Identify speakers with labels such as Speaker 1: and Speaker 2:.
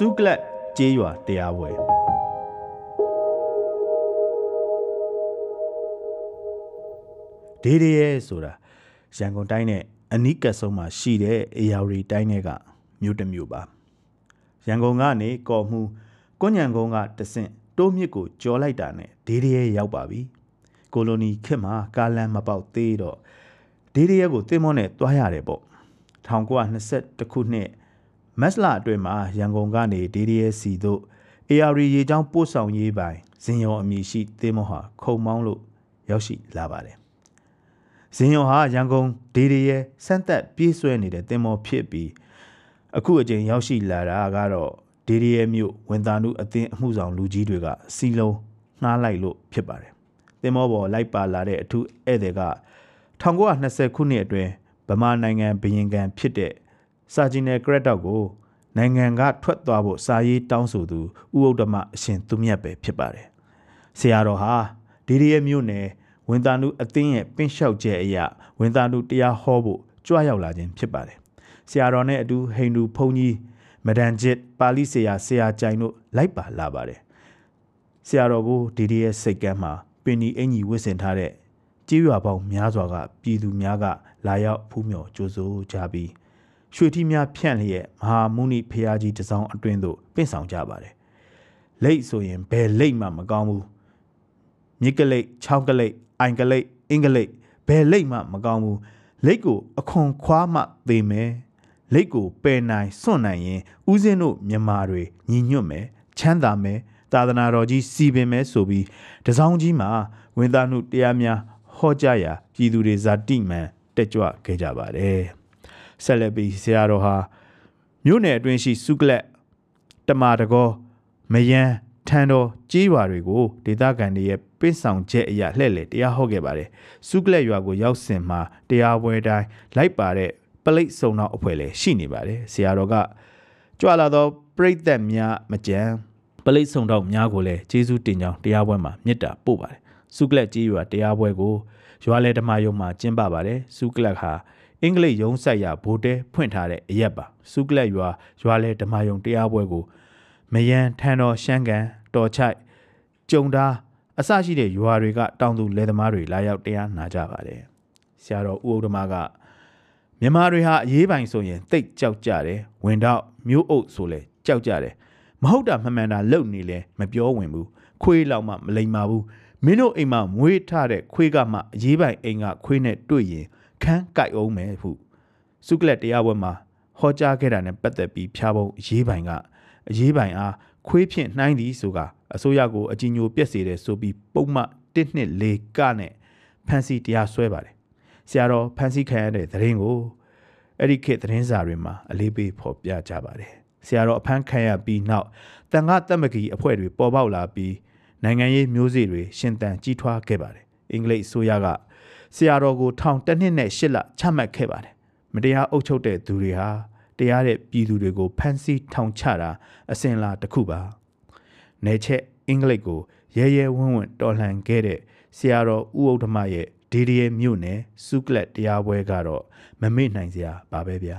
Speaker 1: စုကလတ်ကျေးရွာတရားပွဲဒေးရဲဆိုတာရန်ကုန်တိုင်းနဲ့အနီးကပ်ဆုံးမှာရှိတဲ့အေယာဝတီတိုင်းတွေကမြို့တစ်မြို့ပါရန်ကုန်ကနေကော်မှုကွညံကုန်းကတဆင့်တိုးမြစ်ကိုကြော်လိုက်တာနဲ့ဒေးရဲရောက်ပါပြီကိုလိုနီခေတ်မှာကားလမ်းမပေါက်သေးတော့ဒေးရဲကိုတင်မောနဲ့တွားရတယ်ပေါ့1920ခုနှစ် မက်စလာအတွင်းမှာရန်ကုန်ကနေ DDS သို့ AR ရေချောင်းပို့ဆောင်ရေးပိုင်းဇင်ယုံအမည်ရှိသင်းမောဟာခုံမောင်းလို့ရောက်ရှိလာပါတယ်။ဇင်ယုံဟာရန်ကုန် DDS စမ်းသက်ပြေးဆွဲနေတဲ့သင်းမောဖြစ်ပြီးအခုအချိန်ရောက်ရှိလာတာကတော့ DDS မြို့ဝန်သားမှုအသင်းအမှုဆောင်လူကြီးတွေကစီလုံးငှားလိုက်လို့ဖြစ်ပါတယ်။သင်းမောပေါ်လိုက်ပါလာတဲ့အထူးဧည့်သည်က1920ခုနှစ်အတွင်းဗမာနိုင်ငံဘရင်ကန်ဖြစ်တဲ့ စာဂျီနယ်ကရက်တော့ကိုနိုင်ငံကထွက်သွားဖို့စာရေးတောင်းဆိုသူဥဥဒ္ဓမအရှင်သူမြတ်ပဲဖြစ်ပါတယ်။ဆရာတော်ဟာဒီဒီရဲ့မြို့နယ်ဝန်သားနုအသင်းရဲ့ပင့်လျှောက်ချက်အရာဝန်သားနုတရားဟောဖို့ကြွရောက်လာခြင်းဖြစ်ပါတယ်။ဆရာတော်နဲ့အတူဟိန္ဒူဘုန်းကြီးမဒန်ဂျစ်ပါဠိဆရာဆရာကြိုင်တို့လိုက်ပါလာပါတယ်။ဆရာတော်ကိုဒီဒီရဲ့စိတ်ကမ်းမှာပင်ဒီအင်ကြီးဝစ်ဆင်ထားတဲ့ကြေးရွာပေါင်းများစွာကပြည်သူများကလာရောက်ဖူးမြော်ကြိုးဆိုကြပြီး ရွှေထီးများဖြန့်လျက်မဟာမုနိဖရာကြီးတစောင်းအတွင်းသို့ပင့်ဆောင်ကြပါတယ်။လိတ်ဆိုရင်ဘယ်လိတ်မှမကောင်းဘူး။မြစ်ကလိတ်၊ချောင်းကလိတ်၊အိုင်ကလိတ်၊အင်္ဂလိတ်ဘယ်လိတ်မှမကောင်းဘူး။လိတ်ကိုအခွန်ခွားမှသေမယ်။လိတ်ကိုပယ်နိုင်စွန့်နိုင်ရင်ဦးစင်းတို့မြမာတွေညီညွတ်မယ်ချမ်းသာမယ်သာသနာတော်ကြီးစီပင်မယ်ဆိုပြီးတစောင်းကြီးမှာဝင်သားမှုတရားများဟောကြားရာပြည်သူတွေဇာတိမှန်တက်ကြွခဲ့ကြပါတယ် ဆက်လက်ပြီးဆရာတော်ဟာမြို့နယ်အတွင်းရှိစုကလက်တမာတကောမယန်းထန်တော်ကြေးရွာတွေကိုဒေသခံတွေရဲ့ပင့်ဆောင်ချက်အရာလှည့်လည်တရားဟောခဲ့ပါတယ်စုကလက်ရွာကိုရောက်စင်မှာတရားပွဲတိုင်းလိုက်ပါတဲ့ပလိတ်စုံတော်အဖွဲ့လည်းရှိနေပါတယ်ဆရာတော်ကကြွလာသောပြိသက်များမကြံပလိတ်စုံတော်များကိုလည်းကျေးဇူးတင်ကြောင်းတရားပွဲမှာမေတ္တာပို့ပါတယ်စုကလက်ကြီးရွာတရားပွဲကိုရွာလေဓမ္မယုံမှာကျင်းပပါတယ်စုကလက်ဟာ အင်္ဂလိပ်ရုံးဆိုင်ရာဗိုလ်တဲဖွင့်ထားတဲ့အရက်ပါစုကလက်ရွာရွာလေဓမ္မယုံတရားပွဲကိုမယန်ထန်တော်ရှမ်းကန်တော်ချိုက်ကြုံသားအစရှိတဲ့ရွာတွေကတောင်သူလယ်သမားတွေလာရောက်တရားနာကြပါတယ်ဆရာတော်ဦးဥဒ္ဓမကမြန်မာတွေဟာအရေးပိုင်ဆိုရင်တိတ်ကြောက်ကြတယ်ဝင်တော့မျိုးအုပ်ဆိုလဲကြောက်ကြတယ်မဟုတ်တာမှန်မှန်တာလုံနေလဲမပြောဝင်ဘူးခွေးလောက်မှမလိမ္မာဘူးမင်းတို့အိမ်မှာမွေးထားတဲ့ခွေးကမှအရေးပိုင်အိမ်ကခွေးနဲ့တွေ့ရင် ခန်းကြိုက်အောင်မယ်ဟုစုကလက်တရားပွဲမှာဟောကြားခဲ့တာနဲ့ပတ်သက်ပြီးဖျားပုံအရေးပိုင်ကအရေးပိုင်အားခွေးဖြင့်နှိုင်းသည်ဆိုကအစိုးရကိုအကြီးညိုပြက်စေတယ်ဆိုပြီးပုံမှန်1နှစ်၄ကနဲ့ဖန်စီတရားဆွဲပါတယ်ဆရာတော်ဖန်စီခံရတဲ့သတင်းကိုအဲ့ဒီခေတ်သတင်းစာတွေမှာအလေးပေးဖော်ပြကြပါတယ်ဆရာတော်အဖမ်းခံရပြီးနောက်တန်ခါတက်မကီအဖွဲ့တွေပေါ်ပေါက်လာပြီးနိုင်ငံရေးမျိုးစေ့တွေရှင်သန်ကြီးထွားခဲ့ပါတယ် အင်္ဂလိပ်အစိုးရကဆရာတော်ကိုထောင်တစ်နှစ်နဲ့ရှစ်လချမှတ်ခဲ့ပါတယ်မတရားအုပ်ချုပ်တဲ့သူတွေဟာတရားတဲ့ပြည်သူတွေကိုဖမ်းဆီးထောင်ချတာအစဉ်လာတစ်ခုပါနေချက်အင်္ဂလိပ်ကိုရဲရဲဝံ့ဝံ့တော်လှန်ခဲ့တဲ့ဆရာတော်ဦးဥဒ္ဓမရဲ့ဒေဒီယေမြို့နယ်စုကလက်တရားပွဲကတော့မမေ့နိုင်စရာပါပဲဗျာ